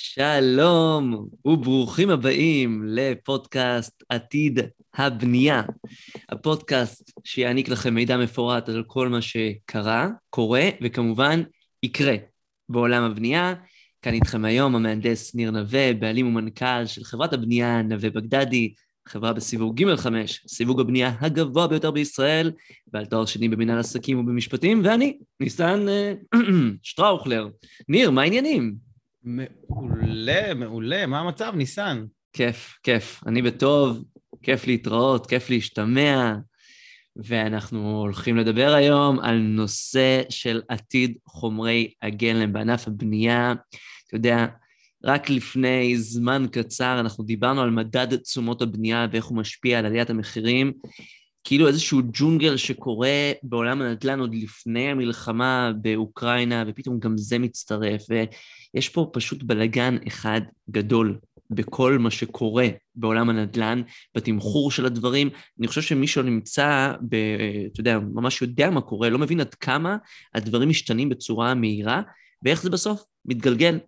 שלום וברוכים הבאים לפודקאסט עתיד הבנייה. הפודקאסט שיעניק לכם מידע מפורט על כל מה שקרה, קורה וכמובן יקרה בעולם הבנייה. כאן איתכם היום המהנדס ניר נווה, בעלים ומנכ"ל של חברת הבנייה נווה בגדדי, חברה בסיווג ג'5, סיווג הבנייה הגבוה ביותר בישראל, בעל תואר שני במנהל עסקים ובמשפטים, ואני, ניסן אה, שטראוכלר. ניר, מה העניינים? מעולה, מעולה. מה המצב, ניסן? כיף, כיף. אני בטוב, כיף להתראות, כיף להשתמע, ואנחנו הולכים לדבר היום על נושא של עתיד חומרי הגלם בענף הבנייה. אתה יודע, רק לפני זמן קצר אנחנו דיברנו על מדד תשומות הבנייה ואיך הוא משפיע על עליית המחירים. כאילו איזשהו ג'ונגל שקורה בעולם הנדל"ן עוד לפני המלחמה באוקראינה, ופתאום גם זה מצטרף, ויש פה פשוט בלגן אחד גדול בכל מה שקורה בעולם הנדל"ן, בתמחור של הדברים. אני חושב שמי שנמצא, ב, אתה יודע, ממש יודע מה קורה, לא מבין עד כמה הדברים משתנים בצורה מהירה, ואיך זה בסוף מתגלגל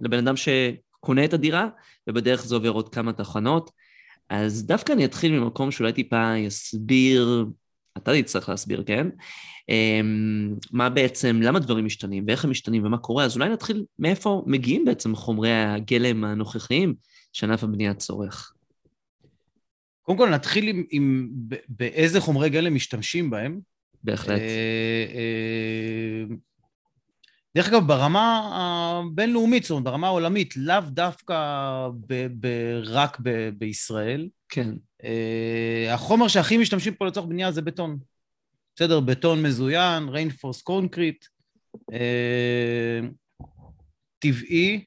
לבן אדם שקונה את הדירה, ובדרך זה עובר עוד כמה תחנות. אז דווקא אני אתחיל ממקום שאולי טיפה יסביר, אתה תצטרך להסביר, כן? אמ, מה בעצם, למה דברים משתנים ואיך הם משתנים ומה קורה, אז אולי נתחיל מאיפה מגיעים בעצם חומרי הגלם הנוכחיים שענף הבנייה צורך. קודם כל נתחיל עם, עם באיזה חומרי גלם משתמשים בהם. בהחלט. אה, אה, דרך אגב, ברמה הבינלאומית, זאת אומרת, ברמה העולמית, לאו דווקא ב- ב- רק ב- בישראל. כן. אה, החומר שהכי משתמשים פה לצורך בנייה זה בטון. בסדר? בטון מזוין, reinforced concrete, אה, טבעי,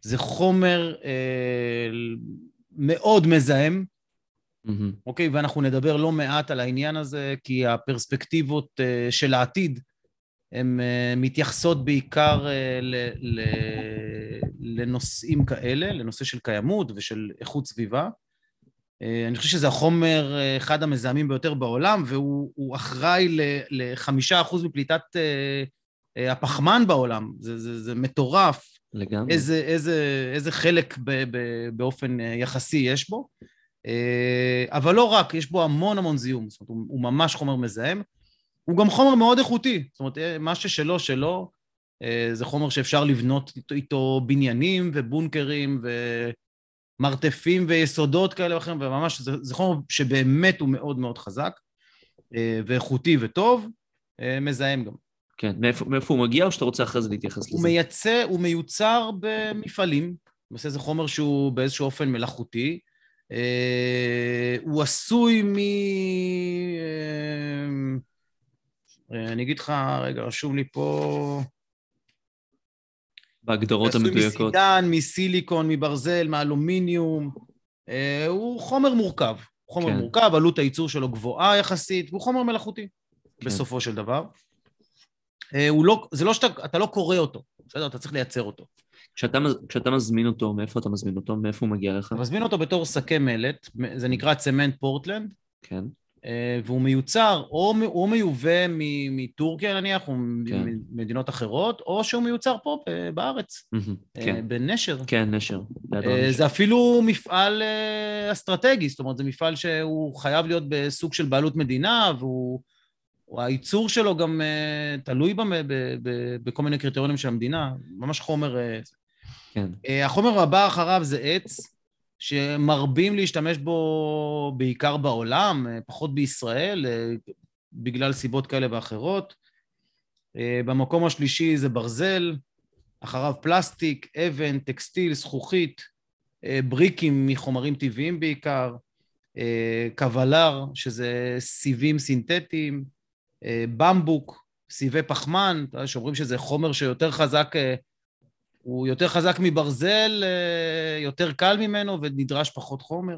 זה חומר אה, מאוד מזהם, mm-hmm. אוקיי? ואנחנו נדבר לא מעט על העניין הזה, כי הפרספקטיבות אה, של העתיד הן אה, מתייחסות בעיקר אה, ל, ל, לנושאים כאלה, לנושא של קיימות ושל איכות סביבה. Uh, אני חושב שזה החומר, uh, אחד המזהמים ביותר בעולם, והוא אחראי לחמישה אחוז מפליטת uh, הפחמן בעולם. זה, זה, זה מטורף. לגמרי. איזה, איזה, איזה חלק ב, ב, באופן יחסי יש בו. אבל לא רק, יש בו המון המון זיהום, זאת אומרת, הוא, הוא ממש חומר מזהם. הוא גם חומר מאוד איכותי, זאת אומרת, מה ששלו, שלו, אה, זה חומר שאפשר לבנות איתו, בניינים ובונקרים ומרתפים ויסודות כאלה ואחרים, וממש, זה, זה חומר שבאמת הוא מאוד מאוד חזק אה, ואיכותי וטוב, אה, מזהם גם. כן, מאיפה, מאיפה הוא מגיע, או שאתה רוצה אחרי זה להתייחס לזה? הוא מייצא, הוא מיוצר במפעלים, למעשה זה חומר שהוא באיזשהו אופן מלאכותי, הוא עשוי מ... אה, אני אגיד לך, רגע, רשום לי פה... בהגדרות המדויקות. עשוי מסידן, מסיליקון, מברזל, מאלומיניום. אה, הוא חומר מורכב. חומר כן. מורכב, עלות הייצור שלו גבוהה יחסית, והוא חומר מלאכותי, כן. בסופו של דבר. אה, לא, זה לא שאתה לא קורא אותו, בסדר? אתה צריך לייצר אותו. כשאתה, כשאתה מזמין אותו, מאיפה אתה מזמין אותו? מאיפה הוא מגיע לך? אתה מזמין אותו בתור שקי מלט, זה נקרא צמנט פורטלנד. כן. אה, והוא מיוצר או, או מיובא מטורקיה נניח, או כן. ממדינות אחרות, או שהוא מיוצר פה בארץ, mm-hmm, כן. בנשר. כן, נשר. אה, זה אפילו מפעל אסטרטגי, זאת אומרת, זה מפעל שהוא חייב להיות בסוג של בעלות מדינה, והוא... הייצור שלו גם תלוי ב, ב, ב, בכל מיני קריטריונים של המדינה, ממש חומר... כן. החומר הבא אחריו זה עץ. שמרבים להשתמש בו בעיקר בעולם, אה, פחות בישראל, אה, בגלל סיבות כאלה ואחרות. אה, במקום השלישי זה ברזל, אחריו פלסטיק, אבן, טקסטיל, זכוכית, בריקים מחומרים טבעיים בעיקר, קבלר, שזה סיבים סינתטיים, במבוק, סיבי פחמן, שאומרים שזה חומר שיותר חזק הוא יותר חזק מברזל, אה, יותר קל ממנו ונדרש פחות חומר.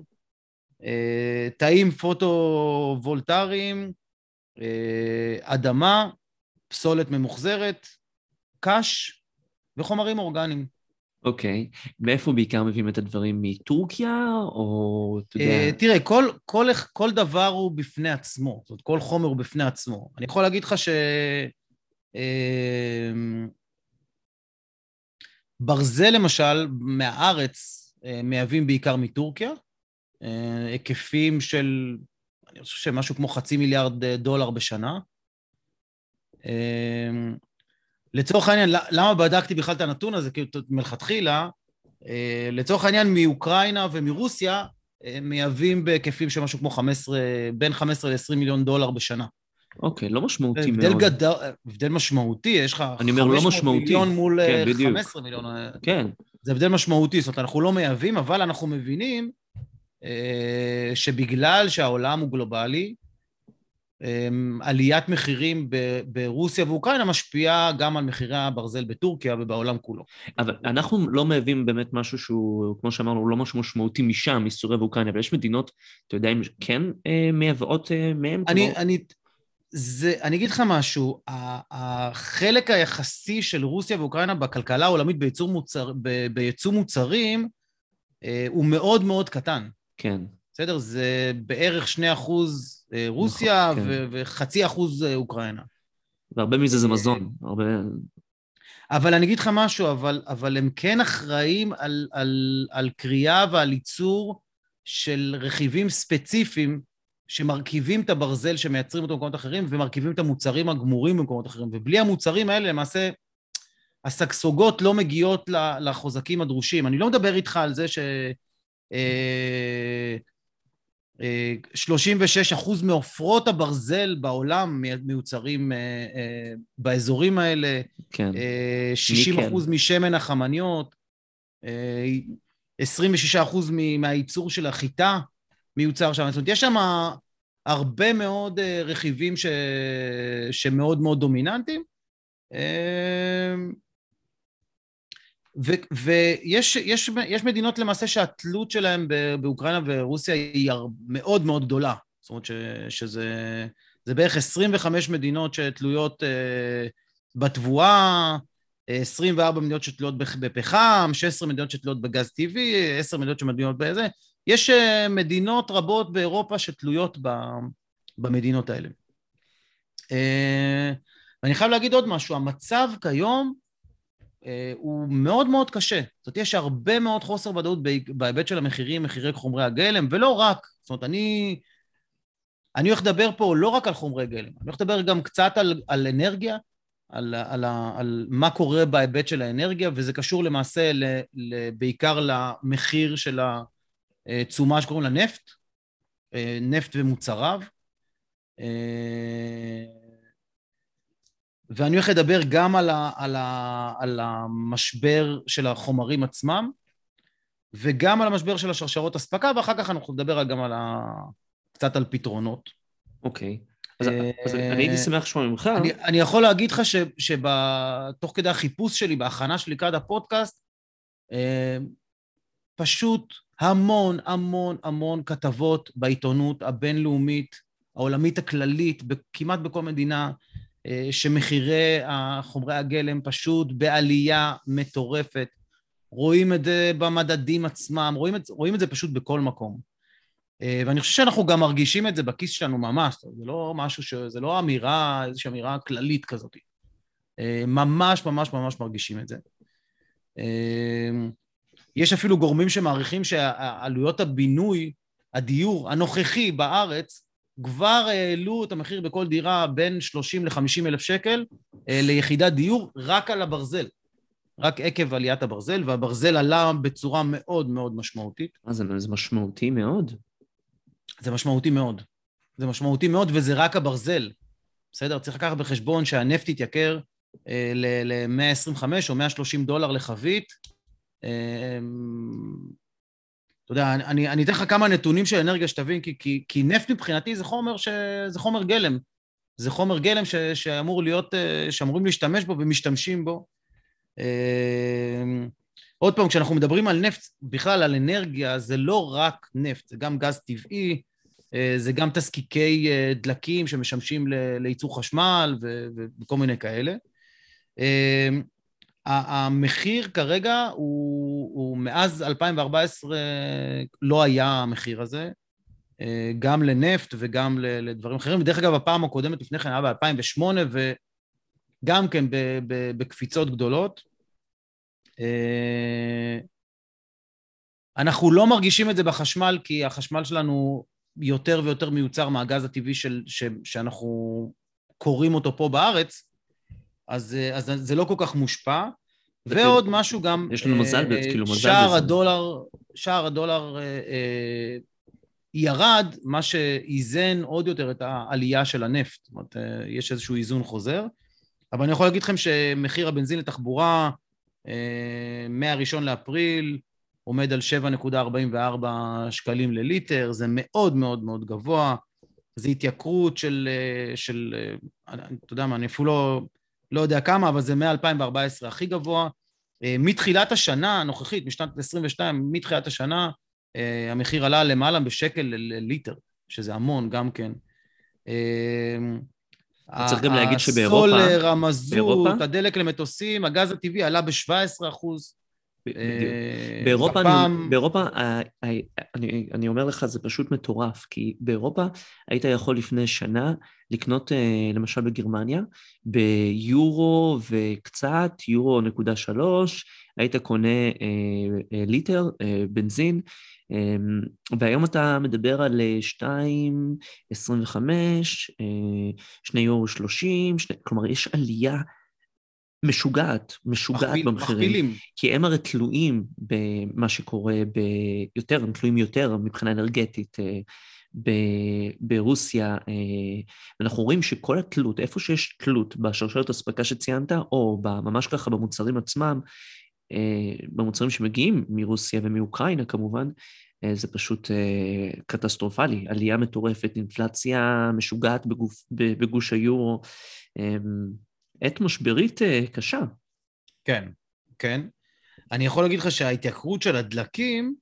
אה, תאים פוטו-וולטריים, אה, אדמה, פסולת ממוחזרת, קש וחומרים אורגניים. אוקיי. Okay. מאיפה בעיקר מביאים את הדברים? מטורקיה, או אתה יודע... תראה, כל, כל, כל דבר הוא בפני עצמו. זאת אומרת, כל חומר הוא בפני עצמו. אני יכול להגיד לך ש... ברזל למשל, מהארץ מייבאים בעיקר מטורקיה, היקפים של, אני חושב שמשהו כמו חצי מיליארד דולר בשנה. לצורך העניין, למה בדקתי בכלל את הנתון הזה? מלכתחילה, לצורך העניין מאוקראינה ומרוסיה מייבאים בהיקפים של משהו כמו 15, בין 15 ל-20 מיליון דולר בשנה. אוקיי, לא משמעותי הבדל מאוד. גדול, הבדל משמעותי, יש לך אני אומר, לא 500 משמעותי. מיליון מול כן, אה, בדיוק. 15 מיליון. אה, כן, זה הבדל משמעותי, זאת אומרת, אנחנו לא מייבאים, אבל אנחנו מבינים אה, שבגלל שהעולם הוא גלובלי, אה, עליית מחירים ב- ברוסיה ואוקראינה משפיעה גם על מחירי הברזל בטורקיה ובעולם כולו. אבל אנחנו לא מייבאים באמת משהו שהוא, כמו שאמרנו, הוא לא משהו משמעותי משם, מסוריה ואוקראינה, אבל יש מדינות, אתה יודע, אם כן אה, מייבאות אה, מהם? אני, כמו- אני, זה, אני אגיד לך משהו, החלק היחסי של רוסיה ואוקראינה בכלכלה העולמית בייצור, מוצר, ב, בייצוא מוצרים אה, הוא מאוד מאוד קטן. כן, בסדר? זה בערך 2 אחוז אה, רוסיה נכון, כן. וחצי אחוז אה, אוקראינה. והרבה מזה זה מזון, הרבה... אבל אני אגיד לך משהו, אבל, אבל הם כן אחראים על, על, על קריאה ועל ייצור של רכיבים ספציפיים שמרכיבים את הברזל שמייצרים אותו במקומות אחרים ומרכיבים את המוצרים הגמורים במקומות אחרים. ובלי המוצרים האלה למעשה הסגסוגות לא מגיעות לחוזקים הדרושים. אני לא מדבר איתך על זה ש... אה, אה, 36 אחוז מעופרות הברזל בעולם מי- מיוצרים אה, אה, באזורים האלה, כן, אה, 60 אחוז משמן החמניות, אה, 26 אחוז מהייצור של החיטה מיוצר שם. זאת אומרת, יש שם הרבה מאוד אה, רכיבים ש... שמאוד מאוד דומיננטיים. אה, ו- ויש יש, יש מדינות למעשה שהתלות שלהן באוקראינה ורוסיה היא מאוד מאוד גדולה. זאת אומרת ש, שזה זה בערך 25 מדינות שתלויות אה, בתבואה, אה, 24 מדינות שתלויות בפ- בפחם, 16 מדינות שתלויות בגז טבעי, 10 מדינות שמתלויות בזה. יש אה, מדינות רבות באירופה שתלויות במדינות האלה. אה, ואני חייב להגיד עוד משהו, המצב כיום אה, הוא מאוד מאוד קשה. זאת אומרת, יש הרבה מאוד חוסר ודאות בהיבט של המחירים, מחירי חומרי הגלם, ולא רק. זאת אומרת, אני, אני הולך לדבר פה לא רק על חומרי גלם, אני הולך לדבר גם קצת על, על אנרגיה, על, על, ה- על מה קורה בהיבט של האנרגיה, וזה קשור למעשה ל, ל, בעיקר למחיר של התשומה שקוראים לה נפט, אה, נפט ומוצריו. אה, ואני הולך לדבר גם על, ה, על, ה, על המשבר של החומרים עצמם, וגם על המשבר של השרשרות אספקה, ואחר כך אנחנו נדבר גם על ה, קצת על פתרונות. אוקיי. אז, אה, אז אני הייתי שמח לשמוע ממך. אני, אני יכול להגיד לך ש, שבתוך כדי החיפוש שלי, בהכנה שלי לקראת הפודקאסט, אה, פשוט המון המון המון כתבות בעיתונות הבינלאומית, העולמית הכללית, כמעט בכל מדינה, אה, שמחירי חומרי הגלם פשוט בעלייה מטורפת. רואים את זה במדדים עצמם, רואים את, רואים את זה פשוט בכל מקום. אה, ואני חושב שאנחנו גם מרגישים את זה בכיס שלנו ממש, זה לא משהו ש... זה לא אמירה, איזושהי אמירה כללית כזאת. אה, ממש ממש ממש מרגישים את זה. יש אפילו גורמים שמעריכים שעלויות הבינוי, הדיור הנוכחי בארץ, כבר העלו את המחיר בכל דירה בין 30 ל-50 אלף שקל אה, ליחידת דיור רק על הברזל. רק עקב עליית הברזל, והברזל עלה בצורה מאוד מאוד משמעותית. אה, זה, זה משמעותי מאוד. זה משמעותי מאוד. זה משמעותי מאוד, וזה רק הברזל. בסדר? צריך לקחת בחשבון שהנפט יתייקר אה, ל-125 או 130 דולר לחבית. אה, אתה יודע, אני, אני אתן לך כמה נתונים של אנרגיה שתבין, כי, כי, כי נפט מבחינתי זה חומר, ש, זה חומר גלם. זה חומר גלם ש, שאמור להיות, שאמורים להשתמש בו ומשתמשים בו. עוד פעם, כשאנחנו מדברים על נפט, בכלל על אנרגיה, זה לא רק נפט, זה גם גז טבעי, זה גם תזקיקי דלקים שמשמשים לייצור חשמל וכל מיני כאלה. המחיר כרגע הוא, הוא מאז 2014 לא היה המחיר הזה, גם לנפט וגם לדברים אחרים. בדרך אגב, הפעם הקודמת לפני כן היה ב-2008, וגם כן בקפיצות גדולות. אנחנו לא מרגישים את זה בחשמל, כי החשמל שלנו יותר ויותר מיוצר מהגז הטבעי של, ש, שאנחנו קוראים אותו פה בארץ, אז, אז זה לא כל כך מושפע. ועוד משהו גם... יש לנו מזל, אה, כאילו מזל. שער הדולר, שער הדולר אה, אה, ירד, מה שאיזן עוד יותר את העלייה של הנפט. זאת אומרת, יש איזשהו איזון חוזר. אבל אני יכול להגיד לכם שמחיר הבנזין לתחבורה מהראשון לאפריל עומד על 7.44 שקלים לליטר, זה מאוד מאוד מאוד גבוה. זו התייקרות של, של, אתה יודע מה, אני אפילו לא, לא יודע כמה, אבל זה מ-2014 הכי גבוה. אה, מתחילת השנה הנוכחית, משנת 22, מתחילת השנה, המחיר עלה למעלה בשקל לליטר, שזה המון גם כן. צריך גם להגיד שבאירופה... הסולר, המזוט, הדלק למטוסים, הגז הטבעי עלה ב-17 אחוז. אה, באירופה. אני, באירופה אה, אה, אני, אני אומר לך, זה פשוט מטורף, כי באירופה היית יכול לפני שנה לקנות, למשל בגרמניה, ביורו וקצת, יורו נקודה שלוש, היית קונה ליטר בנזין, והיום אתה מדבר על 2.25, 2 יורו 30, כלומר יש עלייה משוגעת, משוגעת מכפיל, במחירים. מכפילים. כי הם הרי תלויים במה שקורה ביותר, הם תלויים יותר מבחינה אנרגטית אה, ברוסיה, אה, ואנחנו רואים שכל התלות, איפה שיש תלות בשרשרת אספקה שציינת, או ממש ככה במוצרים עצמם, אה, במוצרים שמגיעים מרוסיה ומאוקראינה כמובן, זה פשוט קטסטרופלי, עלייה מטורפת, אינפלציה משוגעת בגוף, בגוש היורו. עת משברית אה, קשה. כן, כן. אני יכול להגיד לך שההתייקרות של הדלקים,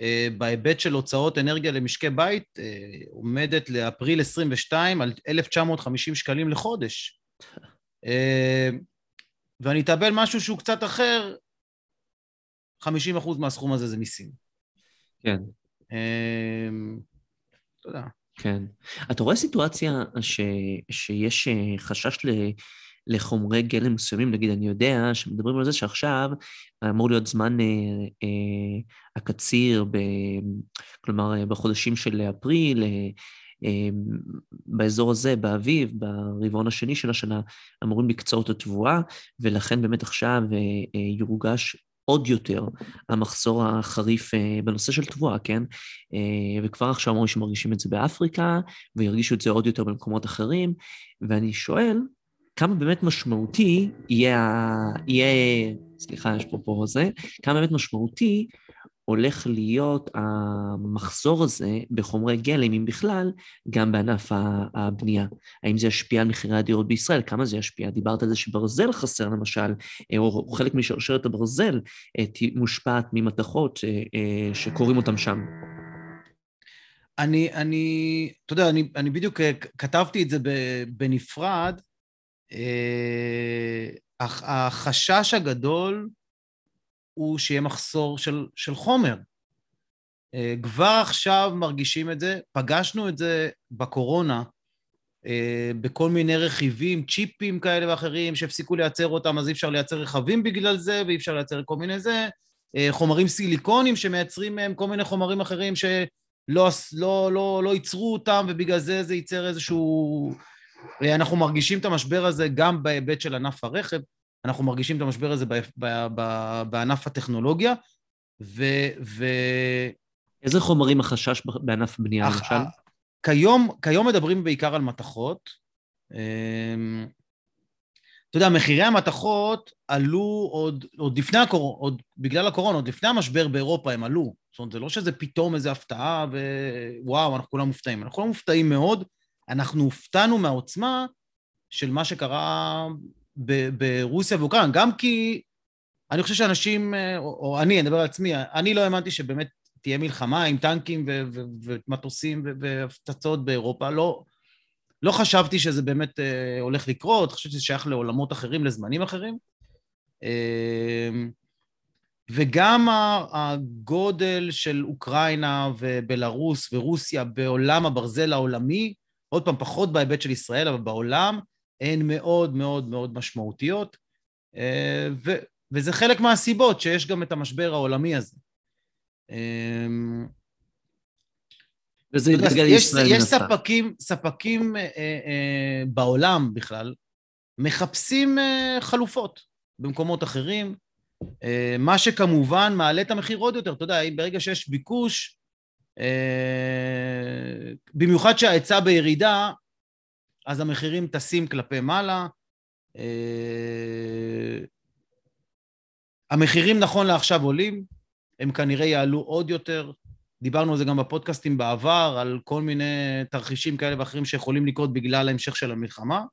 אה, בהיבט של הוצאות אנרגיה למשקי בית, אה, עומדת לאפריל 22 על 1,950 שקלים לחודש. ואני אתאבל משהו שהוא קצת אחר, 50% מהסכום הזה זה מיסים. כן. אתה יודע. כן. אתה רואה סיטואציה ש, שיש חשש ל... לחומרי גלם מסוימים, נגיד, אני יודע שמדברים על זה שעכשיו אמור להיות זמן אה, אה, הקציר, ב, כלומר, אה, בחודשים של אפריל, אה, אה, באזור הזה, באביב, ברבעון השני של השנה, אמורים לקצור את התבואה, ולכן באמת עכשיו אה, אה, יורגש עוד יותר המחסור החריף אה, בנושא של תבואה, כן? אה, וכבר עכשיו אומרים שמרגישים את זה באפריקה, וירגישו את זה עוד יותר במקומות אחרים, ואני שואל, כמה באמת משמעותי יהיה, יהיה, סליחה, יש פה פה זה, כמה באמת משמעותי הולך להיות המחסור הזה בחומרי גלם, אם בכלל, גם בענף הבנייה. האם זה ישפיע על מחירי הדירות בישראל? כמה זה ישפיע? דיברת על זה שברזל חסר למשל, או חלק משרשרת הברזל אה, מושפעת ממתכות אה, שקוראים אותם שם. אני, אני, אתה יודע, אני, אני בדיוק אה, כתבתי את זה בנפרד, אה, החשש הגדול הוא שיהיה מחסור של, של חומר. אה, כבר עכשיו מרגישים את זה, פגשנו את זה בקורונה, אה, בכל מיני רכיבים, צ'יפים כאלה ואחרים, שהפסיקו לייצר אותם, אז אי אפשר לייצר רכבים בגלל זה, ואי אפשר לייצר כל מיני זה, חומרים סיליקונים שמייצרים מהם כל מיני חומרים אחרים שלא לא, לא, לא ייצרו אותם, ובגלל זה זה ייצר איזשהו אנחנו מרגישים את המשבר הזה גם בהיבט של ענף הרכב, אנחנו מרגישים את המשבר הזה בענף הטכנולוגיה, ו... ו... איזה חומרים החשש בענף בנייה, אח, למשל? כיום, כיום מדברים בעיקר על מתכות. אמ, אתה יודע, מחירי המתכות עלו עוד, עוד לפני הקורונה, עוד בגלל הקורונה, עוד לפני המשבר באירופה הם עלו. זאת אומרת, זה לא שזה פתאום איזו הפתעה ווואו, אנחנו כולם מופתעים. אנחנו כולם מופתעים מאוד. אנחנו הופתענו מהעוצמה של מה שקרה ב- ברוסיה ואוקראינה, גם כי אני חושב שאנשים, או, או אני, אני מדבר על עצמי, אני לא האמנתי שבאמת תהיה מלחמה עם טנקים ומטוסים והפצצות באירופה, לא, לא חשבתי שזה באמת אה, הולך לקרות, חשבתי שזה שייך לעולמות אחרים, לזמנים אחרים. אה, וגם הגודל של אוקראינה ובלארוס ורוסיה בעולם הברזל העולמי עוד פעם, פחות בהיבט של ישראל, אבל בעולם הן מאוד מאוד מאוד משמעותיות. אה, ו, וזה חלק מהסיבות שיש גם את המשבר העולמי הזה. אמ, וזה יתגלגל יש, לישראל יש מן הסתם. ספקים, ספקים אה, אה, בעולם בכלל, מחפשים אה, חלופות במקומות אחרים, אה, מה שכמובן מעלה את המחיר עוד יותר. אתה יודע, אם ברגע שיש ביקוש, אה, במיוחד שההיצע בירידה, אז המחירים טסים כלפי מעלה. אה, המחירים נכון לעכשיו עולים, הם כנראה יעלו עוד יותר. דיברנו על זה גם בפודקאסטים בעבר, על כל מיני תרחישים כאלה ואחרים שיכולים לקרות בגלל ההמשך של המלחמה.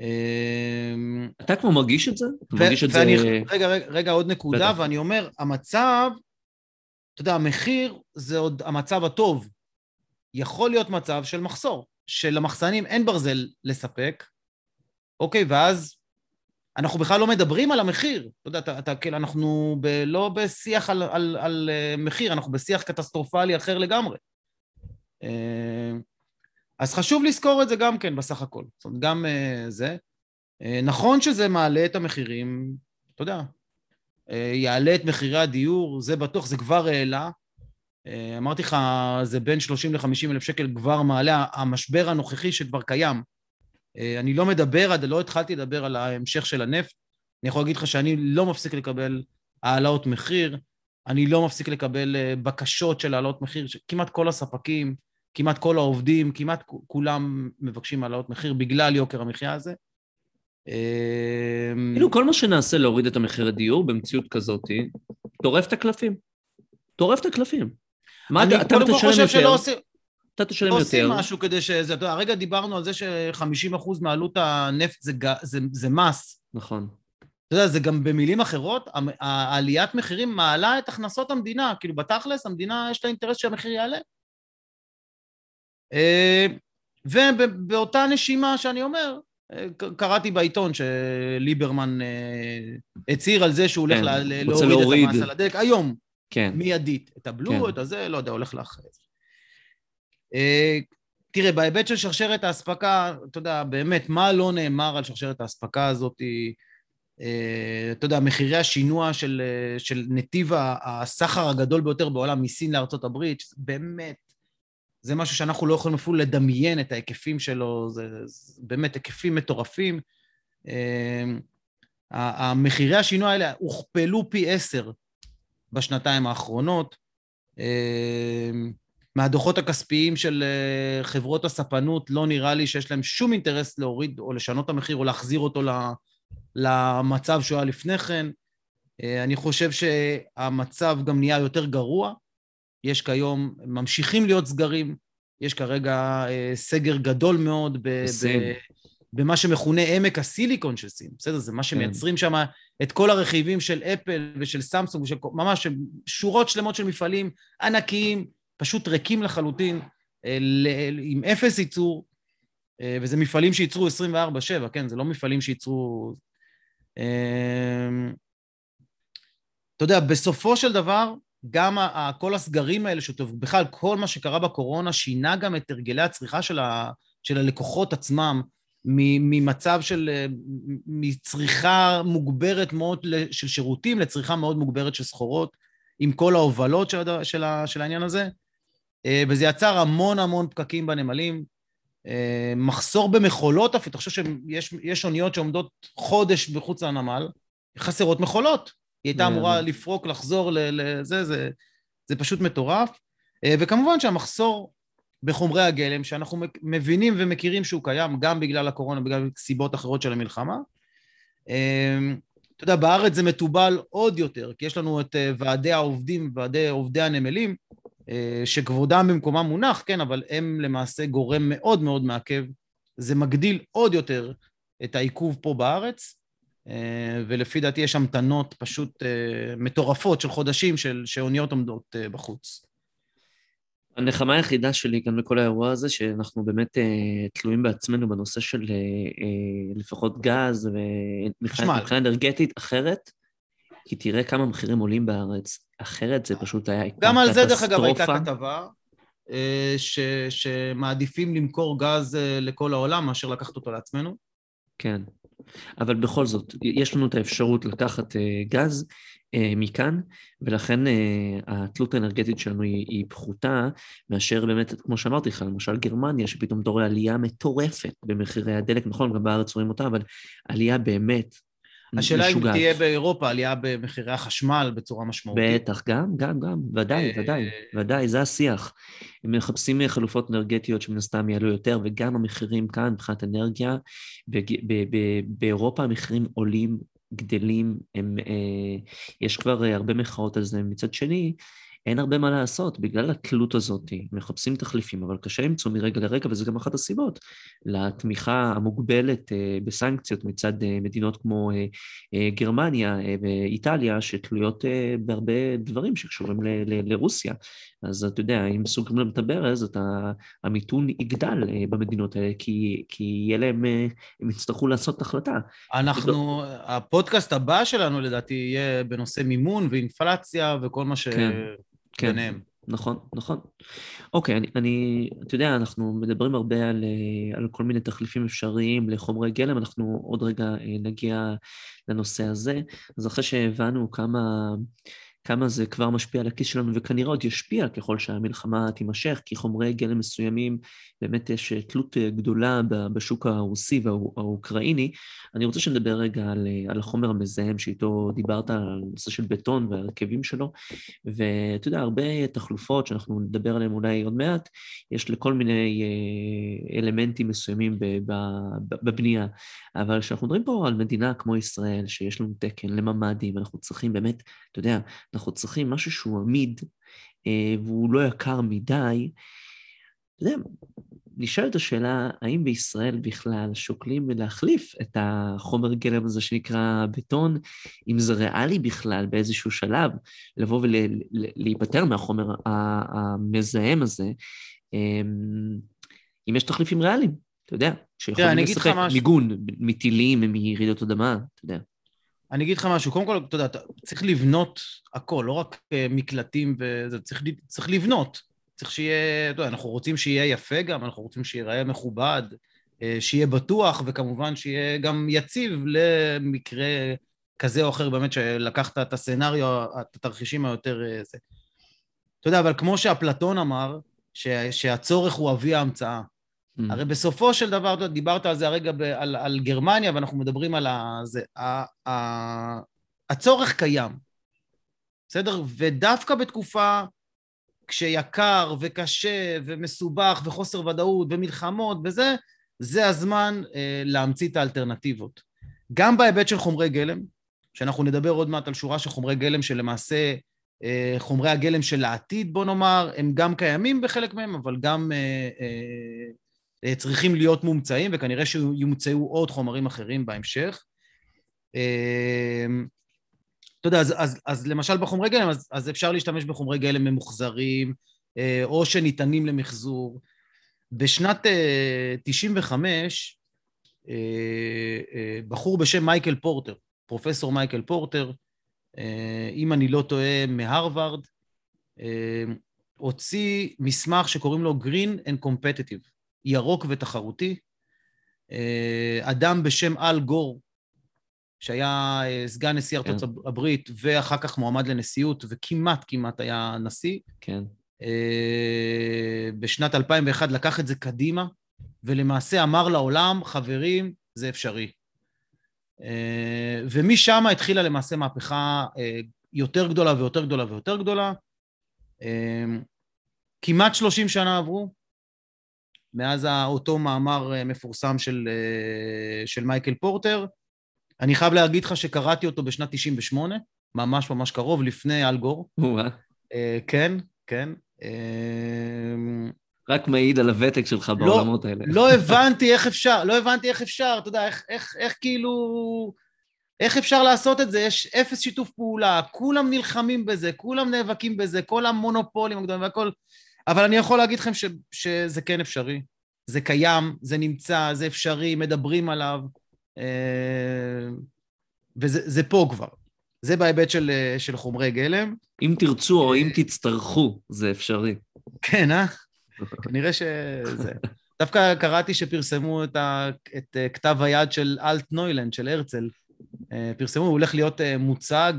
אה, אתה כבר מרגיש את זה? אתה מרגיש את זה... רגע, רגע, רגע, עוד נקודה, בטח. ואני אומר, המצב, אתה יודע, המחיר זה עוד המצב הטוב. יכול להיות מצב של מחסור, שלמחסנים אין ברזל לספק, אוקיי, ואז אנחנו בכלל לא מדברים על המחיר. אתה יודע, אתה, אתה כאילו, אנחנו ב, לא בשיח על, על, על אה, מחיר, אנחנו בשיח קטסטרופלי אחר לגמרי. אה, אז חשוב לזכור את זה גם כן בסך הכל. זאת אומרת, גם אה, זה. נכון שזה מעלה את המחירים, אתה יודע, יעלה את מחירי הדיור, זה בטוח, זה כבר העלה. אה, אמרתי לך, זה בין 30 ל-50 אלף שקל כבר מעלה, המשבר הנוכחי שכבר קיים. אה, אני לא מדבר, עד לא התחלתי לדבר על ההמשך של הנפט. אני יכול להגיד לך שאני לא מפסיק לקבל העלאות מחיר, אני לא מפסיק לקבל אה, בקשות של העלאות מחיר, כמעט כל הספקים, כמעט כל העובדים, כמעט כולם מבקשים העלאות מחיר בגלל יוקר המחיה הזה. כאילו כל מה שנעשה להוריד את המחיר הדיור במציאות כזאת, טורף את הקלפים. טורף את הקלפים. מה אתה, אתה תשלם יותר, שלא עושים, אתה תשלם לא עושים יותר. משהו כדי שזה, אתה יודע, הרגע דיברנו על זה ש-50% מעלות הנפט זה, זה, זה מס. נכון. אתה יודע, זה גם במילים אחרות, העליית מחירים מעלה את הכנסות המדינה, כאילו בתכלס המדינה יש לה אינטרס שהמחיר יעלה. אה, ובאותה נשימה שאני אומר, אה, קראתי בעיתון שליברמן אה, הצהיר על זה שהוא הולך כן, לה- ל- רוצה להוריד את להוריד. המס על הדלק היום, כן. מיידית. את הבלו, כן. את הזה, לא יודע, הולך לאחרי זה. אה, תראה, בהיבט של שרשרת האספקה, אתה יודע, באמת, מה לא נאמר על שרשרת האספקה הזאת? אה, אתה יודע, מחירי השינוע של, אה, של נתיב הסחר הגדול ביותר בעולם מסין לארצות הברית, באמת, זה משהו שאנחנו לא יכולים אפילו לדמיין את ההיקפים שלו, זה, זה באמת היקפים מטורפים. המחירי השינוע האלה הוכפלו פי עשר בשנתיים האחרונות. אה, מהדוחות הכספיים של אה, חברות הספנות לא נראה לי שיש להם שום אינטרס להוריד או לשנות את המחיר או להחזיר אותו ל- למצב שהוא היה לפני כן. אה, אני חושב שהמצב גם נהיה יותר גרוע. יש כיום, ממשיכים להיות סגרים, יש כרגע אה, סגר גדול מאוד ב- בסין. ב- במה שמכונה עמק הסיליקון של סין, בסדר? זה מה שמייצרים שם את כל הרכיבים של אפל ושל סמסונג, ושל, ממש שורות שלמות של מפעלים ענקיים, פשוט ריקים לחלוטין, אה, עם אפס ייצור, אה, וזה מפעלים שייצרו 24/7, כן? זה לא מפעלים שייצרו... אה, אתה יודע, בסופו של דבר, גם כל הסגרים האלה, שטוב, בכלל, כל מה שקרה בקורונה שינה גם את הרגלי הצריכה של, ה, של הלקוחות עצמם, ממצב של, אה, מצריכה מוגברת מאוד של שירותים לצריכה מאוד מוגברת של סחורות, עם כל ההובלות של, של, ה, של העניין הזה, אה, וזה יצר המון המון פקקים בנמלים. אה, מחסור במכולות אפילו, חושב שיש יש אוניות שעומדות חודש מחוץ לנמל, חסרות מכולות. היא הייתה זה- אמורה זה- לפרוק, לחזור לזה, זה, זה פשוט מטורף. וכמובן שהמחסור בחומרי הגלם, שאנחנו מבינים ומכירים שהוא קיים גם בגלל הקורונה, בגלל סיבות אחרות של המלחמה. אה, אתה יודע, בארץ זה מתובל עוד יותר, כי יש לנו את אה, ועדי העובדים, ועדי עובדי הנמלים, אה, שכבודם במקומם מונח, כן, אבל הם למעשה גורם מאוד מאוד מעכב. זה מגדיל עוד יותר את העיכוב פה בארץ, אה, ולפי דעתי יש המתנות פשוט מטורפות של חודשים של, שאוניות עומדות בחוץ. הנחמה היחידה שלי גם בכל האירוע הזה, שאנחנו באמת אה, תלויים בעצמנו בנושא של אה, אה, לפחות גז. ומבחינה אנרגטית אחרת, כי תראה כמה מחירים עולים בארץ. אחרת זה פשוט היה גם על זה, דרך אגב, הייתה קטסטרופה. כתבה, אה, ש, שמעדיפים למכור גז אה, לכל העולם מאשר לקחת אותו לעצמנו. כן. אבל בכל זאת, יש לנו את האפשרות לקחת גז מכאן, ולכן התלות האנרגטית שלנו היא, היא פחותה מאשר באמת, כמו שאמרתי לך, למשל גרמניה, שפתאום אתה רואה עלייה מטורפת במחירי הדלק, נכון, גם בארץ רואים אותה, אבל עלייה באמת השאלה אם תהיה באירופה עלייה במחירי החשמל בצורה משמעותית. בטח, גם, גם, גם, ודאי, אה, ודאי, ודאי, זה השיח. הם מחפשים חלופות אנרגטיות שמן הסתם יעלו יותר, וגם המחירים כאן, מבחינת אנרגיה, באירופה המחירים עולים, גדלים, הם, אה, יש כבר הרבה מחאות על זה. מצד שני, אין הרבה מה לעשות, בגלל התלות הזאת, מחפשים תחליפים, אבל קשה למצוא מרגע לרגע, וזה גם אחת הסיבות לתמיכה המוגבלת אה, בסנקציות מצד אה, מדינות כמו אה, גרמניה ואיטליה, שתלויות בהרבה דברים שקשורים לרוסיה. אז אתה יודע, אם סוגרים להם את הברז, אתה, המיתון יגדל במדינות האלה, כי, כי יהיה להם, הם יצטרכו לעשות החלטה. אנחנו, הפודקאסט הבא שלנו לדעתי יהיה בנושא מימון ואינפלציה וכל מה ש... כן. כן. נכון, נכון. אוקיי, אני, אני, אתה יודע, אנחנו מדברים הרבה על, אה, על כל מיני תחליפים אפשריים לחומרי גלם, אנחנו עוד רגע אה, נגיע לנושא הזה. אז אחרי שהבנו כמה... כמה זה כבר משפיע על הכיס שלנו, וכנראה עוד ישפיע ככל שהמלחמה תימשך, כי חומרי גלם מסוימים, באמת יש אה, תלות אה, גדולה בשוק הרוסי והאוקראיני. אני רוצה שנדבר רגע על, אה, על החומר המזהם שאיתו דיברת, על הנושא של בטון והרכבים שלו, ואתה יודע, הרבה תחלופות שאנחנו נדבר עליהן אולי עוד מעט, יש לכל מיני אלמנטים מסוימים בבנייה. אבל כשאנחנו מדברים פה על מדינה כמו ישראל, שיש לנו תקן לממ"דים, אנחנו צריכים באמת, אתה יודע, אנחנו צריכים משהו שהוא עמיד אה, והוא לא יקר מדי. אתה יודע, נשאלת השאלה, האם בישראל בכלל שוקלים להחליף את החומר גלם הזה שנקרא בטון, אם זה ריאלי בכלל באיזשהו שלב, לבוא ולהיפטר מהחומר המזהם הזה, אמ, אם יש תחליפים ריאליים, אתה יודע, שיכולים לשחק מיגון מטילים, מרעידות אדמה, אתה יודע. אני אגיד לך משהו, קודם כל, אתה יודע, צריך לבנות הכל, לא רק אה, מקלטים וזה, צריך, צריך לבנות. צריך שיהיה, אתה יודע, אנחנו רוצים שיהיה יפה גם, אנחנו רוצים שיראה מכובד, אה, שיהיה בטוח, וכמובן שיהיה גם יציב למקרה כזה או אחר, באמת שלקחת את הסצנריו, את התרחישים היותר אה, זה. אתה יודע, אבל כמו שאפלטון אמר, שהצורך הוא אבי ההמצאה. Mm. הרי בסופו של דבר, דיברת על זה הרגע ב, על, על גרמניה, ואנחנו מדברים על ה, זה, ה, ה, הצורך קיים, בסדר? ודווקא בתקופה כשיקר וקשה ומסובך וחוסר ודאות ומלחמות וזה, זה הזמן אה, להמציא את האלטרנטיבות. גם בהיבט של חומרי גלם, שאנחנו נדבר עוד מעט על שורה של חומרי גלם שלמעשה אה, חומרי הגלם של העתיד, בוא נאמר, הם גם קיימים בחלק מהם, אבל גם אה, אה, צריכים להיות מומצאים, וכנראה שיומצאו עוד חומרים אחרים בהמשך. אה, אתה יודע, אז, אז, אז למשל בחומרי גלם, אז, אז אפשר להשתמש בחומרי גלם ממוחזרים, אה, או שניתנים למחזור. בשנת 95, בחור בשם מייקל פורטר, פרופסור מייקל פורטר, אם אני לא טועה, מהרווארד, הוציא מסמך שקוראים לו Green and Competitive. ירוק ותחרותי. אה, אדם בשם אל גור, שהיה אה, סגן נשיא ארצות כן. הברית ואחר כך מועמד לנשיאות וכמעט כמעט היה נשיא. כן. אה, בשנת 2001 לקח את זה קדימה, ולמעשה אמר לעולם, חברים, זה אפשרי. ומשם התחילה למעשה מהפכה יותר גדולה ויותר גדולה ויותר גדולה. כמעט 30 שנה עברו, מאז אותו מאמר אה, מפורסם של, אה, של מייקל פורטר. אני חייב להגיד לך שקראתי אותו בשנת 98, ממש ממש קרוב, לפני אלגור. אה, כן, כן. רק מעיד על הוותק שלך לא, בעולמות האלה. לא הבנתי איך אפשר, לא הבנתי איך אפשר, אתה יודע, איך, איך, איך כאילו... איך אפשר לעשות את זה? יש אפס שיתוף פעולה, כולם נלחמים בזה, כולם נאבקים בזה, כל המונופולים הגדולים והכל. אבל אני יכול להגיד לכם ש, שזה כן אפשרי. זה קיים, זה נמצא, זה אפשרי, מדברים עליו, אה, וזה פה כבר. זה בהיבט של, של חומרי גלם. אם תרצו או אם תצטרכו, זה אפשרי. כן, אה? כנראה שזה... דווקא קראתי שפרסמו את, ה, את אה, כתב היד של אלט נוילנד, של הרצל. אה, פרסמו, הוא הולך להיות אה, מוצג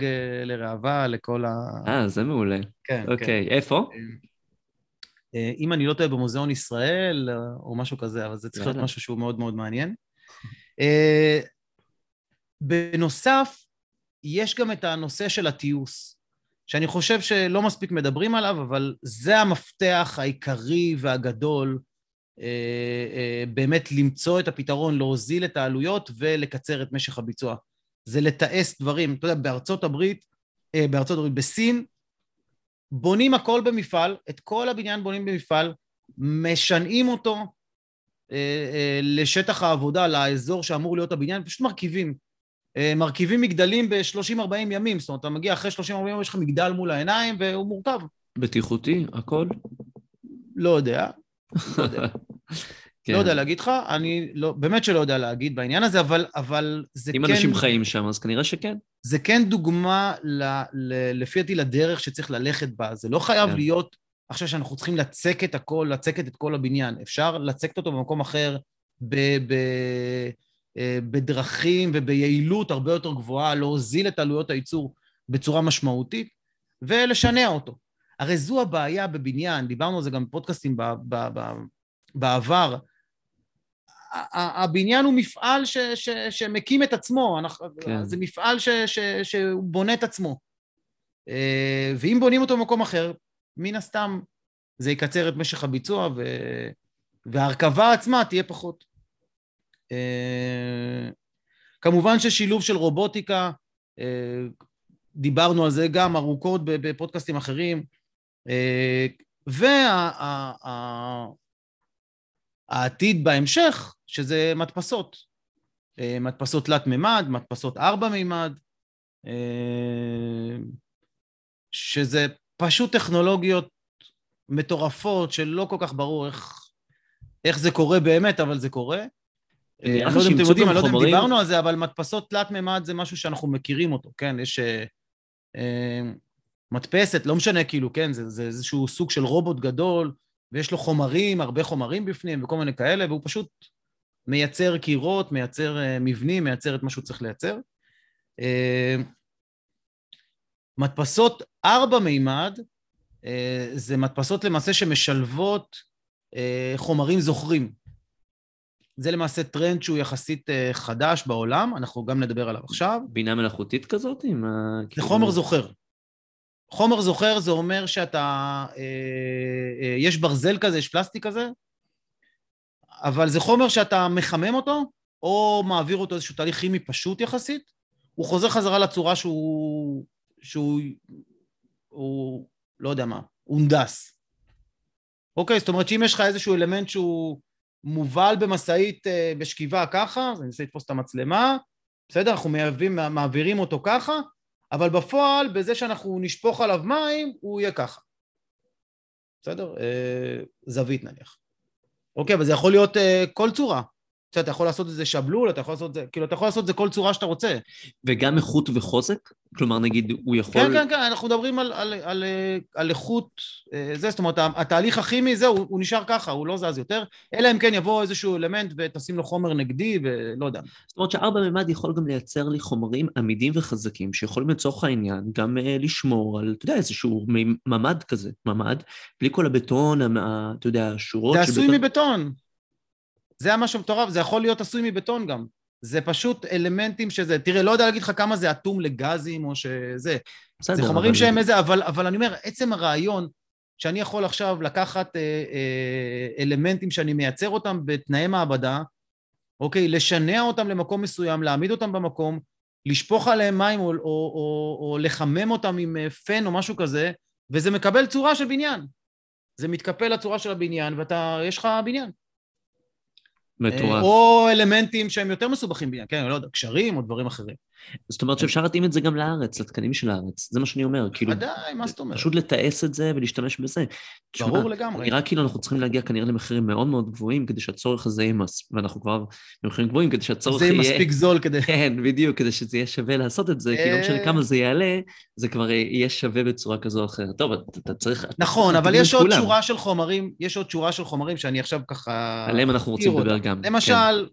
לראווה לכל ה... אה, זה מעולה. כן, אוקיי, כן. איפה? אם אני לא טועה, במוזיאון ישראל, או משהו כזה, אבל זה צריך להיות משהו שהוא מאוד מאוד מעניין. בנוסף, יש גם את הנושא של התיעוש, שאני חושב שלא מספיק מדברים עליו, אבל זה המפתח העיקרי והגדול אה, אה, באמת למצוא את הפתרון, להוזיל את העלויות ולקצר את משך הביצוע. זה לתעש דברים. אתה יודע, בארצות הברית, אה, בארצות הברית, בסין, בונים הכל במפעל, את כל הבניין בונים במפעל, משנעים אותו לשטח העבודה, לאזור שאמור להיות הבניין, פשוט מרכיבים. מרכיבים מגדלים ב-30-40 ימים, זאת אומרת, אתה מגיע אחרי 30-40 ימים, יש לך מגדל מול העיניים והוא מורכב. בטיחותי, הכל? לא יודע. לא יודע. כן. לא יודע להגיד לך, אני לא, באמת שלא יודע להגיד בעניין הזה, אבל, אבל זה אם כן... אם אנשים חיים שם, אז כנראה שכן. זה כן דוגמה, ל, ל, לפי דעתי, לדרך שצריך ללכת בה. זה לא חייב כן. להיות עכשיו שאנחנו צריכים לצקת הכל, לצקת את כל הבניין. אפשר לצקת אותו במקום אחר, ב, ב, אה, בדרכים וביעילות הרבה יותר גבוהה, להוזיל את עלויות הייצור בצורה משמעותית, ולשנע אותו. הרי זו הבעיה בבניין, דיברנו על זה גם בפודקאסטים בעבר. הבניין הוא מפעל ש, ש, שמקים את עצמו, אנחנו, כן. זה מפעל ש, ש, שהוא בונה את עצמו. אה, ואם בונים אותו במקום אחר, מן הסתם זה יקצר את משך הביצוע ו... וההרכבה עצמה תהיה פחות. אה, כמובן ששילוב של רובוטיקה, אה, דיברנו על זה גם ארוכות בפודקאסטים אחרים, והעתיד בהמשך, שזה מדפסות. אה, מדפסות תלת-מימד, מדפסות ארבע-מימד, אה, שזה פשוט טכנולוגיות מטורפות שלא כל כך ברור איך, איך זה קורה באמת, אבל זה קורה. אה, אני לא יודע אם אתם יודעים, אני לא יודע אם דיברנו על זה, אבל מדפסות תלת-מימד זה משהו שאנחנו מכירים אותו, כן? יש מדפסת, לא משנה כאילו, כן, זה, זה איזשהו סוג של רובוט גדול, ויש לו חומרים, הרבה חומרים בפנים וכל מיני כאלה, והוא פשוט מייצר קירות, מייצר uh, מבנים, מייצר את מה שהוא צריך לייצר. Uh, מדפסות ארבע מימד, uh, זה מדפסות למעשה שמשלבות חומרים זוכרים. זה למעשה טרנד שהוא יחסית חדש בעולם, אנחנו גם נדבר עליו עכשיו. בינה מלאכותית כזאת? עם זה כאילו... חומר זוכר. חומר זוכר זה אומר שאתה, אה, אה, יש ברזל כזה, יש פלסטיק כזה, אבל זה חומר שאתה מחמם אותו, או מעביר אותו איזשהו תהליך כימי פשוט יחסית, הוא חוזר חזרה לצורה שהוא, שהוא, הוא, לא יודע מה, הונדס. אוקיי, זאת אומרת שאם יש לך איזשהו אלמנט שהוא מובל במשאית אה, בשכיבה ככה, אז אני אנסה לתפוס את המצלמה, בסדר? אנחנו מעבירים, מעבירים אותו ככה, אבל בפועל, בזה שאנחנו נשפוך עליו מים, הוא יהיה ככה. בסדר? אה, זווית נניח. אוקיי, אבל זה יכול להיות אה, כל צורה. אתה יכול לעשות את זה שבלול, אתה יכול לעשות את זה, כאילו, אתה יכול לעשות את זה כל צורה שאתה רוצה. וגם איכות וחוזק? כלומר, נגיד, הוא יכול... כן, כן, כן, אנחנו מדברים על, על, על, על איכות, אה, זה, זאת אומרת, התהליך הכימי, זה, הוא, הוא נשאר ככה, הוא לא זז יותר, אלא אם כן יבוא איזשהו אלמנט ותשים לו חומר נגדי, ולא יודע. זאת אומרת שארבע מימד יכול גם לייצר לי חומרים עמידים וחזקים, שיכולים לצורך העניין גם uh, לשמור על, אתה יודע, איזשהו ממד כזה, ממד, בלי כל הבטון, אתה יודע, השורות... זה עשוי בטון... מבטון. זה המשהו מטורף, זה יכול להיות עשוי מבטון גם. זה פשוט אלמנטים שזה, תראה, לא יודע להגיד לך כמה זה אטום לגזים או שזה. בסדר. זה חומרים שהם איזה, אבל, אבל אני אומר, עצם הרעיון שאני יכול עכשיו לקחת אה, אה, אלמנטים שאני מייצר אותם בתנאי מעבדה, אוקיי, לשנע אותם למקום מסוים, להעמיד אותם במקום, לשפוך עליהם מים או, או, או, או לחמם אותם עם אה, פן או משהו כזה, וזה מקבל צורה של בניין. זה מתקפל לצורה של הבניין, ואתה, יש לך בניין. מטורף. או אלמנטים שהם יותר מסובכים כן, לא יודע, קשרים או דברים אחרים. זאת אומרת שאפשר להתאים את זה גם לארץ, לתקנים של הארץ, זה מה שאני אומר, כאילו... ודאי, מה זאת אומרת? פשוט לתעש את זה ולהשתמש בזה. ברור תשמע, לגמרי. נראה כאילו אנחנו צריכים להגיע כנראה למחירים מאוד מאוד גבוהים כדי שהצורך הזה יהיה מס... ואנחנו כבר במחירים גבוהים כדי שהצורך זה יהיה... יהיה מספיק זול כדי... כן, בדיוק, כדי שזה יהיה שווה לעשות את זה, כי לא משנה אה. כמה זה יעלה, זה כבר יהיה שווה בצורה כזו או אחרת. טוב, אתה צריך... נכון, אבל יש עוד. שורה של חומרים, יש עוד שורה של חומרים שאני עכשיו ככה... עליהם אנחנו רוצים לדבר. גם. למשל,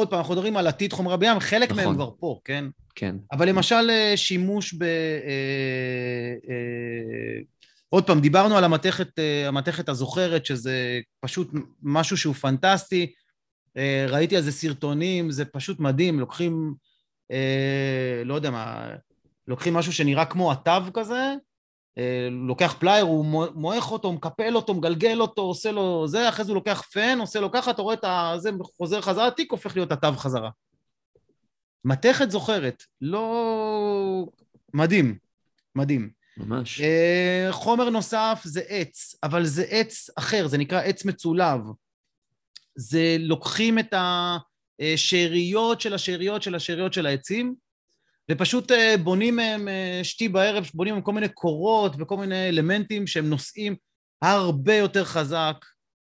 עוד פעם, אנחנו מדברים על עתיד חומרי בים, חלק מהם נכון. כבר פה, כן? כן, אבל למשל אה, שימוש ב... אה, אה, עוד פעם, דיברנו על המתכת, המתכת הזוכרת, שזה פשוט משהו שהוא פנטסטי. ראיתי על זה סרטונים, זה פשוט מדהים, לוקחים, לא יודע מה, לוקחים משהו שנראה כמו התו כזה, לוקח פלייר, הוא מו- מועך אותו, מקפל אותו, מגלגל אותו, עושה לו זה, אחרי זה הוא לוקח פן, עושה לו ככה, אתה רואה את. זה חוזר חזרה, התיק הופך להיות התו חזרה. מתכת זוכרת, לא... מדהים, מדהים. ממש. אה, חומר נוסף זה עץ, אבל זה עץ אחר, זה נקרא עץ מצולב. זה לוקחים את השאריות של השאריות של השאריות של העצים, ופשוט אה, בונים מהם אה, שתי בערב, בונים מהם כל מיני קורות וכל מיני אלמנטים שהם נושאים הרבה יותר חזק,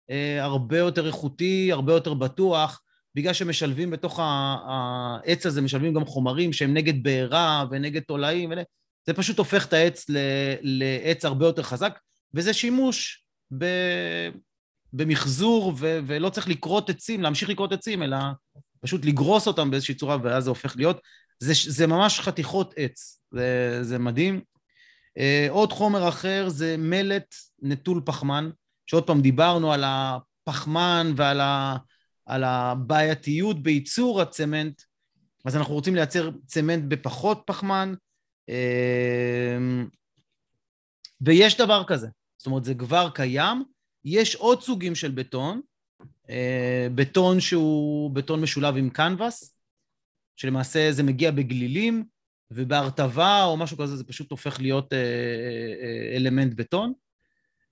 אה, הרבה יותר איכותי, הרבה יותר בטוח, בגלל שמשלבים בתוך העץ הזה, משלבים גם חומרים שהם נגד בעירה ונגד תולעים, ול- זה פשוט הופך את העץ לעץ הרבה יותר חזק, וזה שימוש ב... במחזור, ו- ולא צריך לכרות עצים, להמשיך לכרות עצים, אלא פשוט לגרוס אותם באיזושהי צורה, ואז זה הופך להיות... זה, זה ממש חתיכות עץ, זה, זה מדהים. אה, עוד חומר אחר זה מלט נטול פחמן, שעוד פעם דיברנו על הפחמן ועל ה, על הבעייתיות בייצור הצמנט, אז אנחנו רוצים לייצר צמנט בפחות פחמן, אה, ויש דבר כזה, זאת אומרת זה כבר קיים, יש עוד סוגים של בטון, אה, בטון שהוא בטון משולב עם קנבס, שלמעשה זה מגיע בגלילים, ובהרטבה או משהו כזה זה פשוט הופך להיות אה, אה, אלמנט בטון.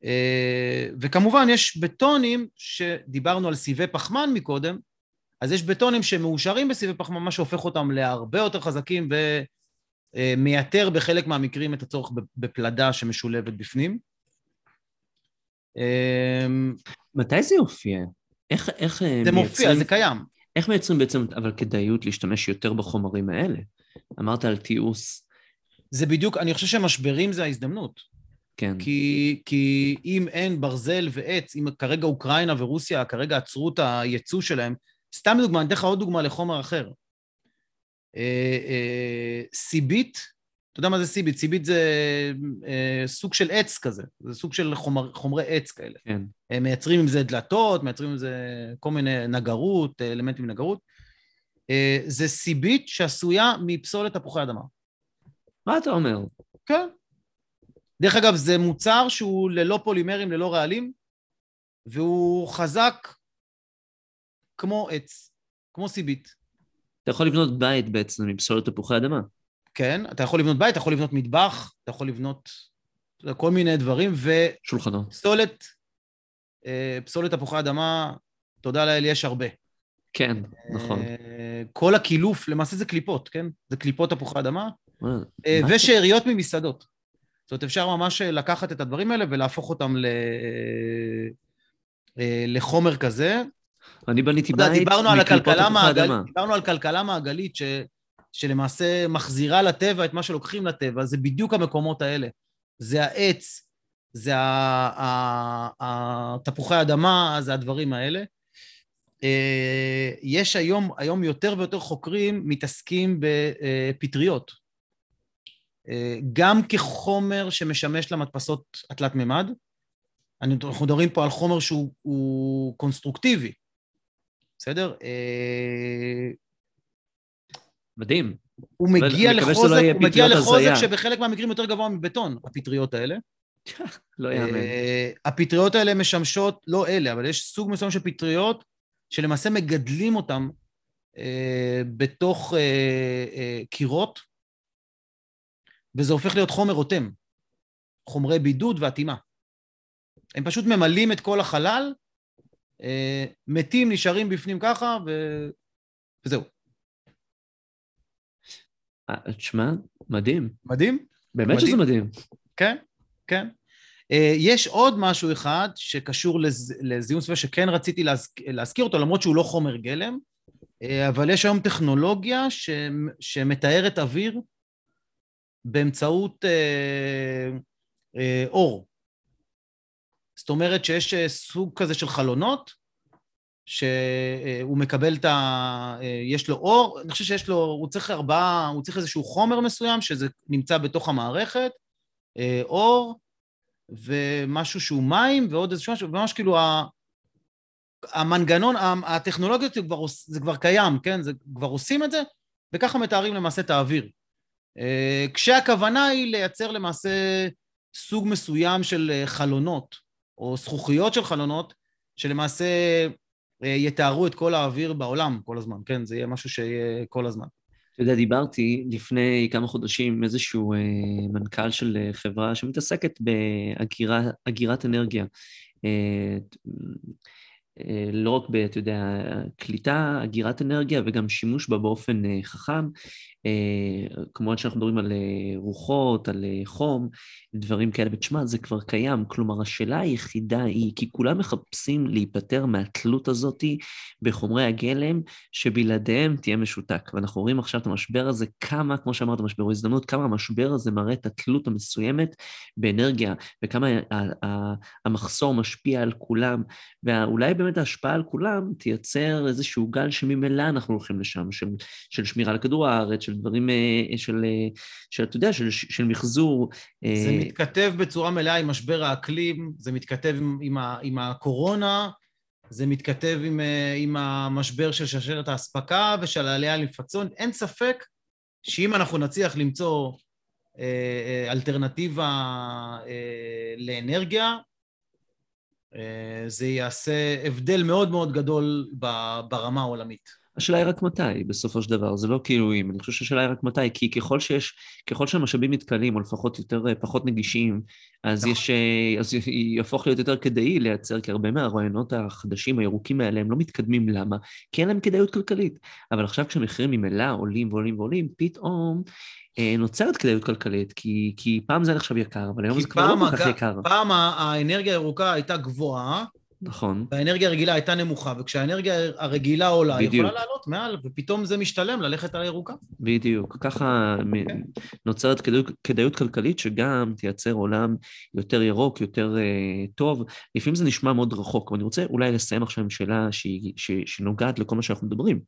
אה, וכמובן יש בטונים שדיברנו על סיבי פחמן מקודם, אז יש בטונים שמאושרים בסיבי פחמן, מה שהופך אותם להרבה יותר חזקים ומייתר בחלק מהמקרים את הצורך בפלדה שמשולבת בפנים. אה, מתי זה יופיע? איך, איך אה, זה מופיע, מייצרים- זה קיים. איך מייצרים בעצם, אבל כדאיות להשתמש יותר בחומרים האלה? אמרת על תיעוש, זה בדיוק, אני חושב שמשברים זה ההזדמנות. כן. כי, כי אם אין ברזל ועץ, אם כרגע אוקראינה ורוסיה כרגע עצרו את הייצוא שלהם, סתם דוגמה, אני אתן לך עוד דוגמה לחומר אחר. אה, אה, סיבית, אתה יודע מה זה סיבית? סיבית זה אה, סוג של עץ כזה, זה סוג של חומר, חומרי עץ כאלה. כן. הם מייצרים עם זה דלתות, מייצרים עם זה כל מיני נגרות, אלמנטים מנגרות. אה, זה סיבית שעשויה מפסולת תפוחי אדמה. מה אתה אומר? כן. דרך אגב, זה מוצר שהוא ללא פולימרים, ללא רעלים, והוא חזק כמו עץ, כמו סיבית. אתה יכול לבנות בית בעצם מפסולת תפוחי אדמה. כן, אתה יכול לבנות בית, אתה יכול לבנות מטבח, אתה יכול לבנות כל מיני דברים, שולחנות. ופסולת, אה, פסולת תפוחי אדמה, תודה לאל, יש הרבה. כן, נכון. אה, כל הקילוף, למעשה זה קליפות, כן? זה קליפות תפוחי אדמה, אה? ושאריות ממסעדות. זאת אומרת, אפשר ממש לקחת את הדברים האלה ולהפוך אותם ל... לחומר כזה. אני בניתי בית מקליפות תפוחי. אדמה. דיברנו על כלכלה מעגלית ש... שלמעשה מחזירה לטבע את מה שלוקחים לטבע, זה בדיוק המקומות האלה. זה העץ, זה התפוחי האדמה, זה הדברים האלה. אה, יש היום, היום יותר ויותר חוקרים מתעסקים בפטריות. אה, גם כחומר שמשמש למדפסות התלת מימד, אנחנו מדברים פה על חומר שהוא הוא קונסטרוקטיבי, בסדר? מדהים. הוא מגיע לחוזק, הוא מגיע. שבחלק מהמקרים יותר גבוה מבטון, הפטריות האלה. לא יאמן. אה, הפטריות האלה משמשות, לא אלה, אבל יש סוג מסוים של פטריות שלמעשה מגדלים אותם אה, בתוך אה, אה, קירות, וזה הופך להיות חומר רותם, חומרי בידוד ואטימה. הם פשוט ממלאים את כל החלל, אה, מתים, נשארים בפנים ככה, ו... וזהו. אה, תשמע, מדהים. מדהים? באמת מדהים. שזה מדהים. כן, כן. אה, יש עוד משהו אחד שקשור לז... לזיהום סביבה שכן רציתי להזכ... להזכיר אותו, למרות שהוא לא חומר גלם, אה, אבל יש היום טכנולוגיה ש... שמתארת אוויר באמצעות אה, אה, אור. זאת אומרת שיש אה, סוג כזה של חלונות, שהוא מקבל את ה... אה, יש לו אור, אני חושב שיש לו, הוא צריך ארבעה, הוא צריך איזשהו חומר מסוים שזה נמצא בתוך המערכת, אה, אור ומשהו שהוא מים ועוד איזשהו משהו, ממש כאילו ה... המנגנון, הטכנולוגיות זה כבר, זה כבר קיים, כן? זה כבר עושים את זה, וככה מתארים למעשה את האוויר. אה, כשהכוונה היא לייצר למעשה סוג מסוים של חלונות, או זכוכיות של חלונות, שלמעשה יתארו את כל האוויר בעולם כל הזמן, כן? זה יהיה משהו שיהיה כל הזמן. אתה יודע, דיברתי לפני כמה חודשים עם איזשהו אה, מנכ"ל של אה, חברה שמתעסקת באגירת אנרגיה. אה, אה, לא רק ב, אתה יודע, קליטה, אגירת אנרגיה וגם שימוש בה באופן אה, חכם. אה, כמובן שאנחנו מדברים על רוחות, על חום, דברים כאלה, ותשמע, זה כבר קיים. כלומר, השאלה היחידה היא, כי כולם מחפשים להיפטר מהתלות הזאת בחומרי הגלם, שבלעדיהם תהיה משותק. ואנחנו רואים עכשיו את המשבר הזה, כמה, כמו שאמרת, משבר הוא הזדמנות, כמה המשבר הזה מראה את התלות המסוימת באנרגיה, וכמה המחסור משפיע על כולם, ואולי באמת ההשפעה על כולם תייצר איזשהו גל שממילא אנחנו הולכים לשם, של, של שמירה על כדור הארץ, של דברים, אה, של, אה, של אתה יודע, של, של מחזור. אה, זה מתכתב בצורה מלאה עם משבר האקלים, זה מתכתב עם, עם, ה, עם הקורונה, זה מתכתב עם, עם המשבר של שרשרת האספקה ושל העלייה לפצון. אין ספק שאם אנחנו נצליח למצוא אלטרנטיבה לאנרגיה, זה יעשה הבדל מאוד מאוד גדול ברמה העולמית. השאלה היא רק מתי, בסופו של דבר, זה לא כאילו אם, אני חושב שהשאלה היא רק מתי, כי ככל שיש, ככל שהמשאבים מתקלים, או לפחות יותר, אה, פחות נגישים, אז נכון. יש, אה, אז יהפוך להיות יותר כדאי לייצר, כי הרבה מהרעיונות החדשים, הירוקים האלה, הם לא מתקדמים, למה? כי אין להם כדאיות כלכלית. אבל עכשיו כשהמחירים ממילא עולים ועולים ועולים, פתאום אה, נוצרת כדאיות כלכלית, כי, כי פעם זה נחשב יקר, אבל היום זה כבר לא כל כך יקר. פעם האנרגיה הירוקה הייתה גבוהה, נכון. והאנרגיה הרגילה הייתה נמוכה, וכשהאנרגיה הרגילה עולה, היא יכולה לעלות מעל, ופתאום זה משתלם ללכת על הירוקה. בדיוק. ככה okay. אוקיי. נוצרת כדאיות, כדאיות כלכלית שגם תייצר עולם יותר ירוק, יותר uh, טוב. לפעמים זה נשמע מאוד רחוק, אבל אני רוצה אולי לסיים עכשיו עם שאלה שהיא, שנוגעת לכל מה שאנחנו מדברים.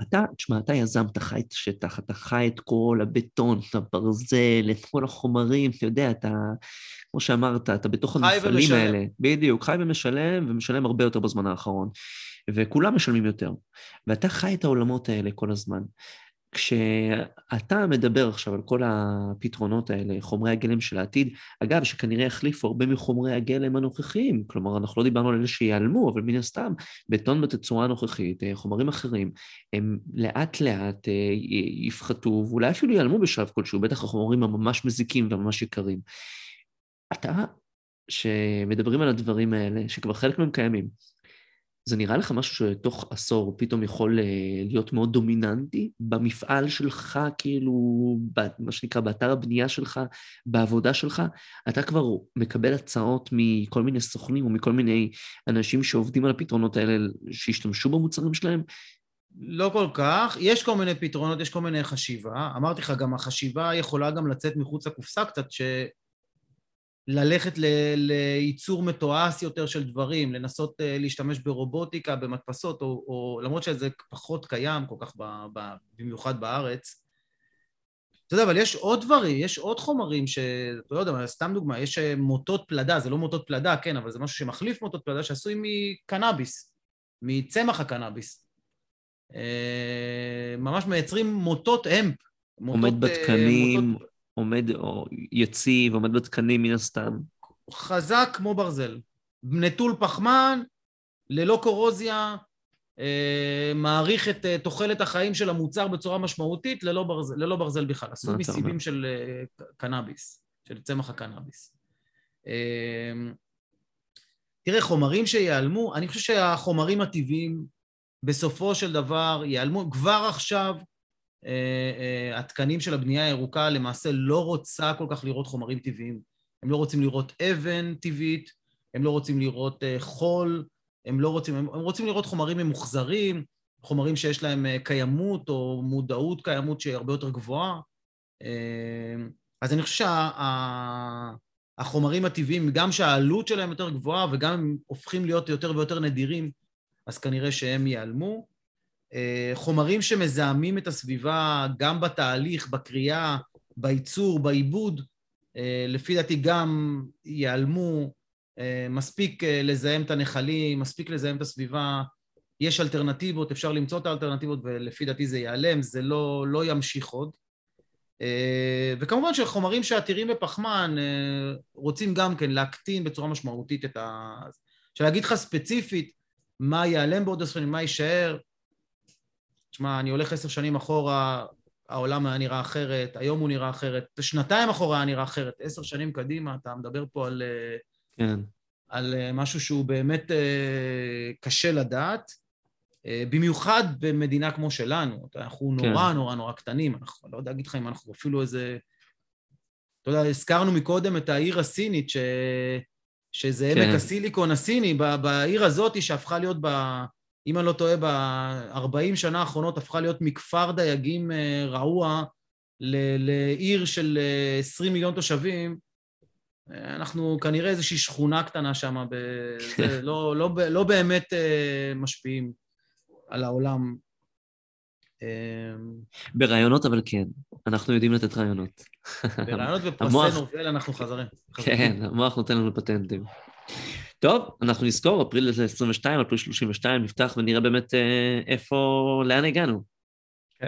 אתה, תשמע, אתה יזם, אתה חי את השטח, אתה חי את כל הבטון, את הברזל, את כל החומרים, אתה יודע, אתה, כמו שאמרת, אתה בתוך המפעלים האלה. בדיוק, חי ומשלם, ומשלם הרבה יותר בזמן האחרון. וכולם משלמים יותר. ואתה חי את העולמות האלה כל הזמן. כשאתה מדבר עכשיו על כל הפתרונות האלה, חומרי הגלם של העתיד, אגב, שכנראה יחליפו הרבה מחומרי הגלם הנוכחיים, כלומר, אנחנו לא דיברנו על אלה שיעלמו, אבל מן הסתם, בטון בתצורה הנוכחית, אה, חומרים אחרים, הם לאט לאט אה, יפחתו, ואולי אפילו ייעלמו בשלב כלשהו, בטח החומרים הממש מזיקים והממש יקרים. אתה, שמדברים על הדברים האלה, שכבר חלק מהם קיימים, זה נראה לך משהו שתוך עשור פתאום יכול אה, להיות מאוד דומיננטי במפעל שלך, כאילו, מה שנקרא, באתר הבנייה שלך, בעבודה שלך? אתה כבר מקבל הצעות מכל מיני סוכנים או מכל מיני אנשים שעובדים על הפתרונות האלה, שהשתמשו במוצרים שלהם? לא כל כך. יש כל מיני פתרונות, יש כל מיני חשיבה. אמרתי לך, גם החשיבה יכולה גם לצאת מחוץ לקופסה קצת, ש... ללכת ל- לייצור מתועש יותר של דברים, לנסות uh, להשתמש ברובוטיקה, במדפסות, או, או למרות שזה פחות קיים כל כך, ב, ב, במיוחד בארץ. אתה יודע, אבל יש עוד דברים, יש עוד חומרים ש... לא יודע, סתם דוגמה, יש אה, מוטות פלדה, זה לא מוטות פלדה, כן, אבל זה משהו שמחליף מוטות פלדה שעשוי מקנאביס, מצמח הקנאביס. Uh, ממש מייצרים מוטות אמפ. עומד בתקנים, מוטות... עומד או יציב, עומד בתקנים מן הסתם. חזק כמו ברזל. נטול פחמן, ללא קורוזיה, אה, מעריך את אה, תוחלת החיים של המוצר בצורה משמעותית, ללא ברזל, ללא ברזל בכלל. עשו מסיבים של אה, קנאביס, של צמח הקנאביס. אה, תראה, חומרים שיעלמו, אני חושב שהחומרים הטבעיים בסופו של דבר ייעלמו. כבר עכשיו התקנים של הבנייה הירוקה למעשה לא רוצה כל כך לראות חומרים טבעיים. הם לא רוצים לראות אבן טבעית, הם לא רוצים לראות חול, הם לא רוצים, הם, הם רוצים לראות חומרים ממוחזרים, חומרים שיש להם קיימות או מודעות קיימות שהיא הרבה יותר גבוהה. אז אני חושב שהחומרים שה, הטבעיים, גם שהעלות שלהם יותר גבוהה וגם הם הופכים להיות יותר ויותר נדירים, אז כנראה שהם ייעלמו. אה, חומרים שמזהמים את הסביבה גם בתהליך, בקריאה, בייצור, בעיבוד, אה, לפי דעתי גם ייעלמו. אה, מספיק לזהם את הנחלים, מספיק לזהם את הסביבה. יש אלטרנטיבות, אפשר למצוא את האלטרנטיבות ולפי דעתי זה ייעלם, זה לא, לא ימשיך עוד. וכמובן שחומרים שעתירים בפחמן רוצים גם כן להקטין בצורה משמעותית את ה... עכשיו להגיד לך ספציפית מה ייעלם בעוד עשר שנים, מה יישאר, תשמע, אני הולך עשר שנים אחורה, העולם היה נראה אחרת, היום הוא נראה אחרת, שנתיים אחורה היה נראה אחרת, עשר שנים קדימה, אתה מדבר פה על, אה, כן. על משהו שהוא באמת קשה לדעת. אה, במיוחד במדינה כמו שלנו, אנחנו כן. נורא נורא נורא קטנים, אנחנו לא יודע להגיד לך אם אנחנו אפילו איזה... אתה יודע, הזכרנו מקודם את העיר הסינית, ש... שזה כן. עמק הסיליקון הסיני, בעיר הזאת שהפכה להיות, ב... אם אני לא טועה, ב-40 שנה האחרונות הפכה להיות מכפר דייגים אה, רעוע. לעיר של 20 אה, מיליון תושבים, אנחנו כנראה איזושהי שכונה קטנה שם, לא, לא, לא באמת משפיעים. על העולם. ברעיונות אבל כן, אנחנו יודעים לתת רעיונות. ברעיונות ופרסי נובל אנחנו חזרים. כן, המוח נותן לנו פטנטים. טוב, אנחנו נזכור, אפריל 22, אפריל 32, נפתח ונראה באמת אה, איפה, לאן הגענו.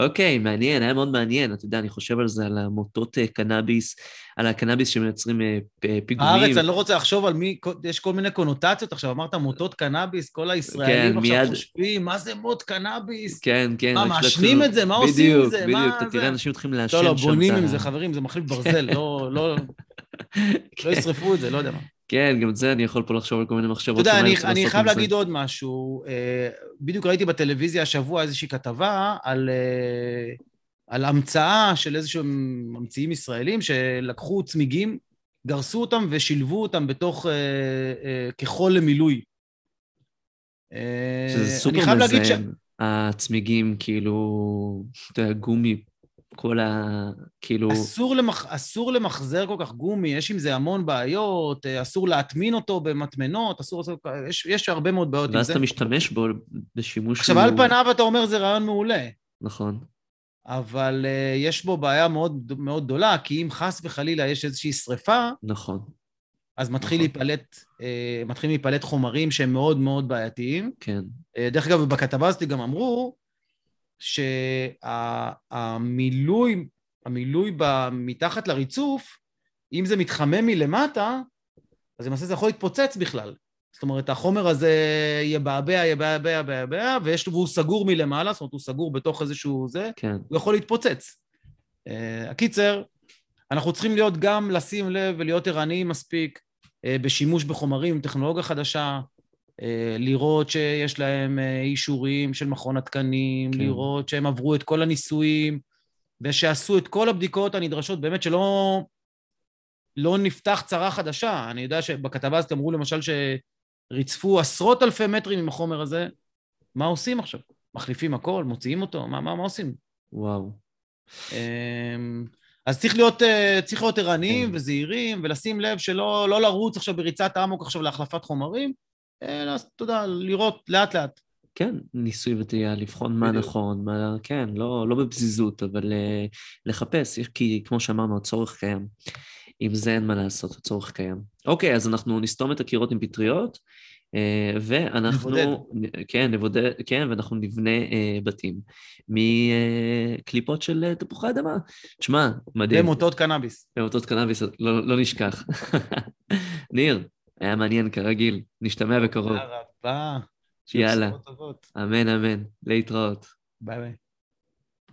אוקיי, okay, מעניין, היה מאוד מעניין. אתה יודע, אני חושב על זה, על המוטות אה, קנאביס, על הקנאביס שמייצרים אה, פיגומים. הארץ, אני לא רוצה לחשוב על מי, יש כל מיני קונוטציות עכשיו, אמרת מוטות קנאביס, כל הישראלים כן, עכשיו מיד... חושבים, מה זה מוט קנאביס? כן, כן. מה, מעשנים את זה? מה בדיוק, עושים עם זה? בדיוק, בדיוק, אתה תראה אנשים מתחילים לעשן שם. לא, לא, בונים עם זה, חברים, זה מחליף ברזל, לא, לא, לא ישרפו את זה, לא יודע מה. כן, גם את זה אני יכול פה לחשוב על כל מיני מחשבות. אתה יודע, אני, אני חייב להגיד עוד משהו. אה, בדיוק ראיתי בטלוויזיה השבוע איזושהי כתבה על, אה, על המצאה של איזשהם ממציאים ישראלים שלקחו צמיגים, גרסו אותם ושילבו אותם בתוך אה, כחול למילוי. שזה סופר מזהם, ש... הצמיגים, כאילו, אתה יודע, גומי כל ה... כאילו... אסור, למח... אסור למחזר כל כך גומי, יש עם זה המון בעיות, אה, אסור להטמין אותו במטמנות, אסור לעשות... יש, יש הרבה מאוד בעיות עם זה. ואז אתה משתמש בו בשימוש... עכשיו, הוא... על פניו אתה אומר זה רעיון מעולה. נכון. אבל uh, יש בו בעיה מאוד מאוד גדולה, כי אם חס וחלילה יש איזושהי שריפה... נכון. אז מתחיל נכון. להיפלט, uh, מתחילים להיפלט חומרים שהם מאוד מאוד בעייתיים. כן. Uh, דרך אגב, בכתבה הזאת גם אמרו שהמילוי, המילוי מתחת לריצוף, אם זה מתחמם מלמטה, אז למעשה זה יכול להתפוצץ בכלל. זאת אומרת, החומר הזה יבעבע, יבעבע, יבעבע, ויש, והוא סגור מלמעלה, זאת אומרת, הוא סגור בתוך איזשהו זה, כן. הוא יכול להתפוצץ. Uh, הקיצר, אנחנו צריכים להיות גם לשים לב ולהיות ערניים מספיק uh, בשימוש בחומרים, טכנולוגיה חדשה, לראות שיש להם אה, אישורים של מכון התקנים, כן. לראות שהם עברו את כל הניסויים ושעשו את כל הבדיקות הנדרשות, באמת שלא לא נפתח צרה חדשה. אני יודע שבכתבה הזאת אמרו למשל שריצפו עשרות אלפי מטרים עם החומר הזה, מה עושים עכשיו? מחליפים הכל? מוציאים אותו? מה, מה, מה עושים? וואו. אמ, אז צריך להיות, אה, צריך להיות ערניים כן. וזהירים ולשים לב שלא לא לרוץ עכשיו בריצת אמוק עכשיו להחלפת חומרים, אתה יודע, לראות לאט-לאט. כן, ניסוי וטעייה, לבחון מה נכון, מה... כן, לא, לא בפזיזות, אבל uh, לחפש, כי כמו שאמרנו, הצורך קיים. עם זה אין מה לעשות, הצורך קיים. אוקיי, אז אנחנו נסתום את הקירות עם פטריות, uh, ואנחנו... נבודד. כן, נבודד, כן, ואנחנו נבנה uh, בתים מקליפות של תפוחי אדמה. תשמע, מדהים. במוטות קנאביס. במוטות קנאביס, לא, לא נשכח. ניר, היה מעניין כרגיל, נשתמע בקרוב. תודה רבה. יאללה. אמן, אמן. להתראות. ביי ביי.